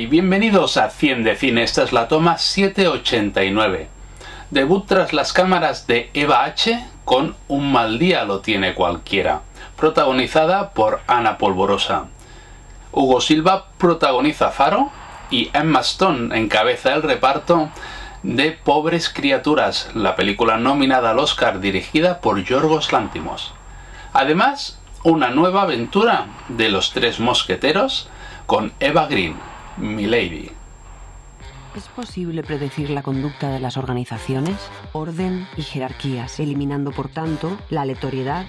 y bienvenidos a 100 de Cine. Esta es la toma 789. Debut tras las cámaras de Eva H. con Un mal día lo tiene cualquiera, protagonizada por Ana Polvorosa. Hugo Silva protagoniza Faro y Emma Stone encabeza el reparto de Pobres Criaturas, la película nominada al Oscar dirigida por Yorgos Lántimos. Además, una nueva aventura de los tres mosqueteros con Eva Green, Milady. ¿Es posible predecir la conducta de las organizaciones? Orden y jerarquías, eliminando por tanto la aleatoriedad,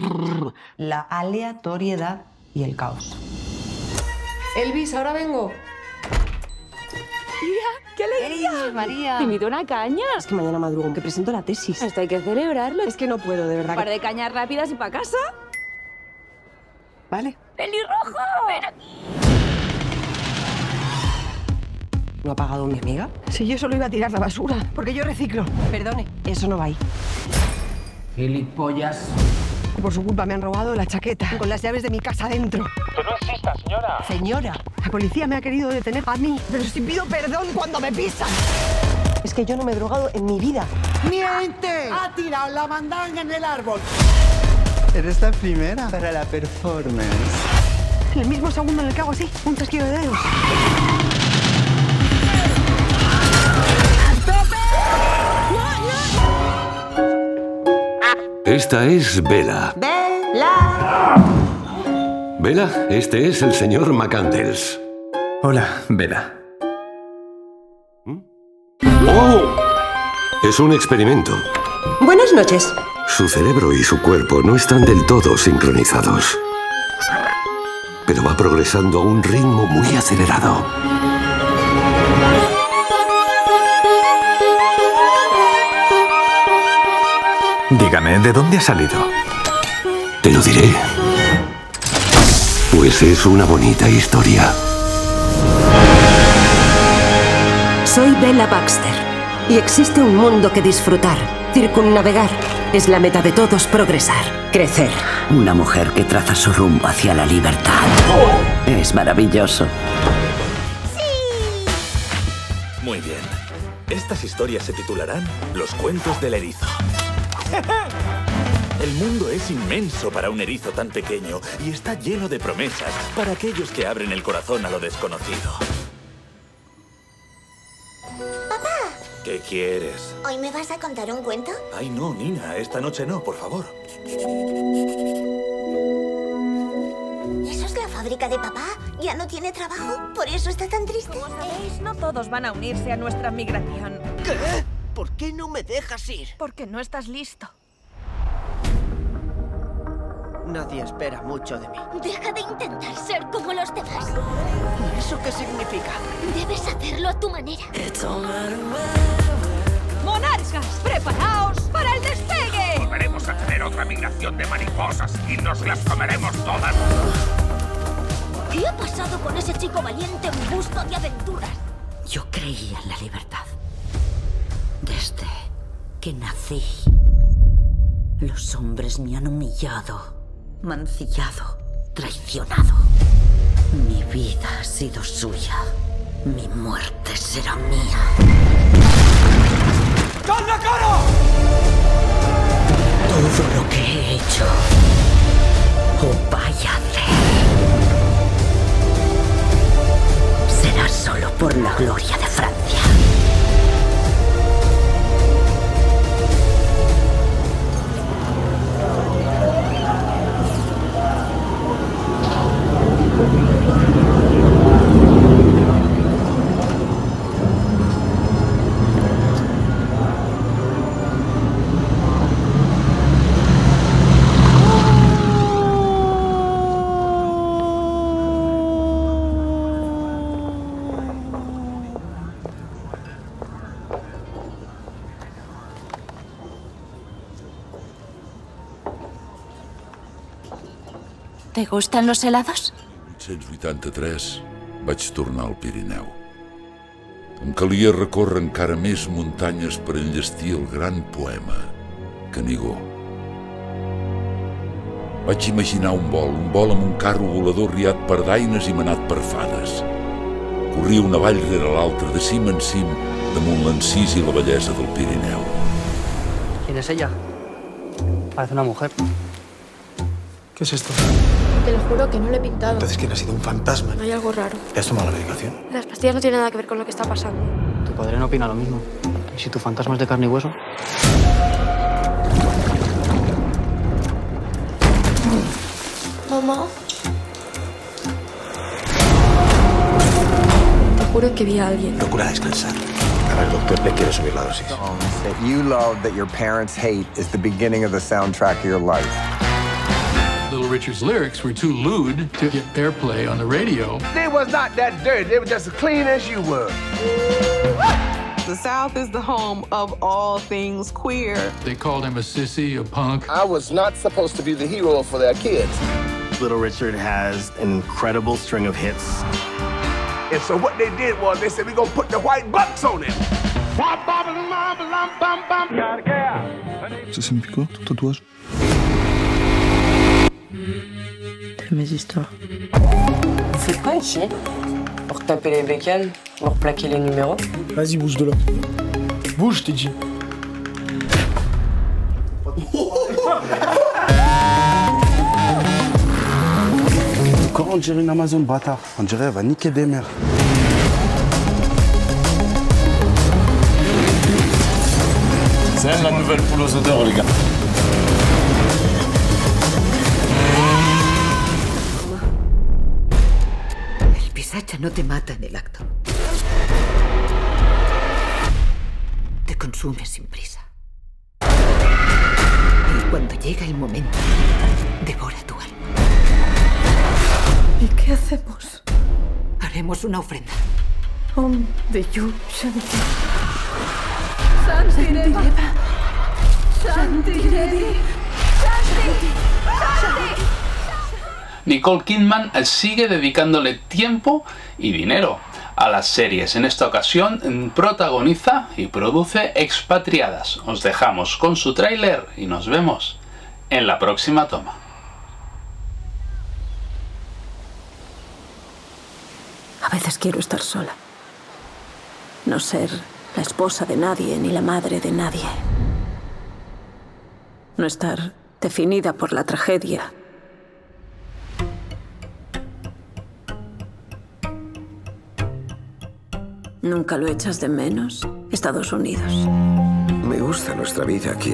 la aleatoriedad y el caos. Elvis, ahora vengo. ¡Mira! ¡Qué alegría! María! Te invito a una caña. Es que mañana madrugo, que presento la tesis. Esto hay que celebrarlo. Es que no puedo, de verdad. Un par de cañas rápidas y para casa. Vale. ¡Pelirrojo! ¡Ven aquí! ¿No ha pagado mi amiga? Si yo solo iba a tirar la basura, porque yo reciclo. Perdone, eso no va ahí. Gilipollas. Por su culpa me han robado la chaqueta con las llaves de mi casa dentro. Que no insista, señora. Señora, la policía me ha querido detener a mí, pero si pido perdón cuando me pisan. Es que yo no me he drogado en mi vida. ¡Miente! Ha tirado la mandanga en el árbol. Eres la primera para la performance. En el mismo segundo en el que hago así, un chasquido de dedos. Esta es Vela. ¡Bella! Vela, este es el señor McCandles. Hola, Vela. ¡Oh! Es un experimento. Buenas noches. Su cerebro y su cuerpo no están del todo sincronizados. Pero va progresando a un ritmo muy acelerado. Dígame, ¿de dónde ha salido? Te lo diré. Pues es una bonita historia. Soy Bella Baxter y existe un mundo que disfrutar, circunnavegar. Es la meta de todos progresar, crecer. Una mujer que traza su rumbo hacia la libertad. Es maravilloso. Muy bien. Estas historias se titularán Los cuentos del erizo. El mundo es inmenso para un erizo tan pequeño y está lleno de promesas para aquellos que abren el corazón a lo desconocido. Papá, ¿Qué quieres? ¿hoy me vas a contar un cuento? Ay, no, Nina, esta noche no, por favor. ¿Eso es la fábrica de papá? ¿Ya no tiene trabajo? ¿Por eso está tan triste? Como sabéis, no todos van a unirse a nuestra migración. ¿Qué? ¿Por qué no me dejas ir? Porque no estás listo. Nadie espera mucho de mí. Deja de intentar ser como los demás. ¿Y eso qué significa? Debes hacerlo a tu manera. ¡Monarcas, preparaos para el despegue! Volveremos a tener otra migración de mariposas y nos las comeremos todas. ¿Qué ha pasado con ese chico valiente en busca de aventuras? Yo creía en la libertad. Desde que nací. Los hombres me han humillado, mancillado, traicionado. Mi vida ha sido suya. Mi muerte será mía. Todo lo que he hecho o vaya a hacer será solo por la gloria de ¿Te gustan los helados? 1883 vaig tornar al Pirineu. Em calia recórrer encara més muntanyes per enllestir el gran poema Canigó. Vaig imaginar un vol, un vol amb un carro volador riat per daines i manat per fades. corria una vall rere l'altra, de cim en cim, damunt l'encís i la bellesa del Pirineu. ¿Quién es ella? Parece una mujer. ¿Qué es esto? Te lo juro que no lo he pintado. Entonces, ¿quién ha sido un fantasma? Hay algo raro. ¿Te has tomado la medicación? Las pastillas no tienen nada que ver con lo que está pasando. Tu padre no opina lo mismo. ¿Y si tu fantasma es de carne y hueso? Mamá. Te juro que vi a alguien. Procura descansar. Ahora el doctor le quiere subir la dosis. that you love that your parents hate is the beginning of the soundtrack of your life. Little Richard's lyrics were too lewd to get airplay on the radio. They was not that dirty. They were just as clean as you were. The South is the home of all things queer. They called him a sissy, a punk. I was not supposed to be the hero for their kids. Little Richard has an incredible string of hits. And so what they did was they said, we're going to put the white bucks on him. Ça signifie quoi, ton tatouage mes histoires. Vous faites quoi ici Pour taper les bécanes Pour plaquer les numéros Vas-y, bouge de là. Bouge, je t'ai dit. Encore on dirait une Amazon bâtard. On dirait elle va niquer des mères. C'est la nouvelle poule aux odeurs, les gars. No te mata en el acto. Te consume sin prisa. Y cuando llega el momento, devora tu alma. ¿Y qué hacemos? Haremos una ofrenda. Om de Yu Shanti. Shanti Deva. Shanti Devi. Shanti. Nicole Kidman sigue dedicándole tiempo y dinero a las series. En esta ocasión protagoniza y produce Expatriadas. Os dejamos con su tráiler y nos vemos en la próxima toma. A veces quiero estar sola. No ser la esposa de nadie ni la madre de nadie. No estar definida por la tragedia. ¿Nunca lo echas de menos? Estados Unidos. Me gusta nuestra vida aquí.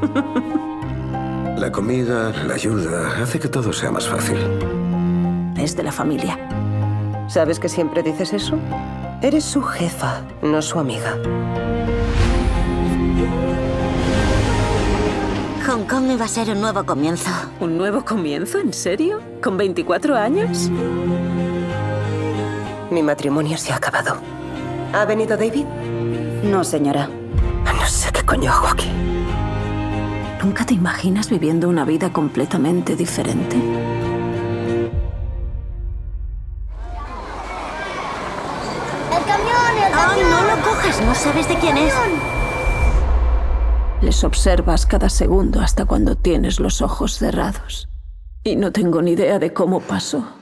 La comida, la ayuda, hace que todo sea más fácil. Es de la familia. ¿Sabes que siempre dices eso? Eres su jefa, no su amiga. Hong Kong iba a ser un nuevo comienzo. ¿Un nuevo comienzo? ¿En serio? ¿Con 24 años? Mi matrimonio se ha acabado. ¿Ha venido David? No, señora. No sé qué coño hago aquí. ¿Nunca te imaginas viviendo una vida completamente diferente? ¡El camión! ¡El camión! ¡Ay, no lo coges! No sabes de quién es. Les observas cada segundo hasta cuando tienes los ojos cerrados. Y no tengo ni idea de cómo pasó.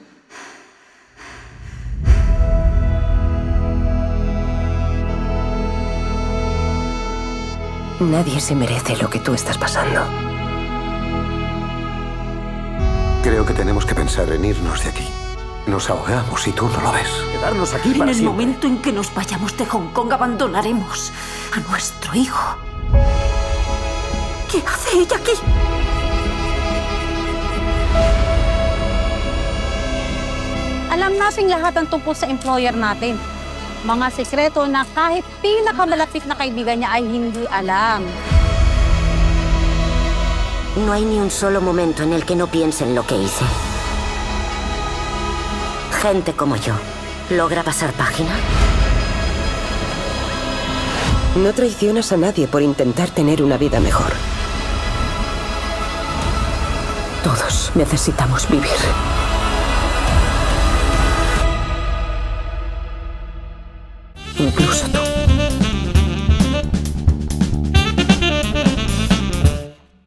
Nadie se merece lo que tú estás pasando. Creo que tenemos que pensar en irnos de aquí. Nos ahogamos y tú no lo ves. Quedarnos aquí En para el siempre. momento en que nos vayamos de Hong Kong, abandonaremos a nuestro hijo. ¿Qué hace ella aquí? Alam nating lahat ang tungkol sa employer natin. Mga sekreto na kahit pinakamalapit na kaibigan niya ay hindi alam. No hay ni un solo momento en el que no piense en lo que hice. Gente como yo, ¿logra pasar página? No traicionas a nadie por intentar tener una vida mejor. Todos necesitamos vivir. Tú.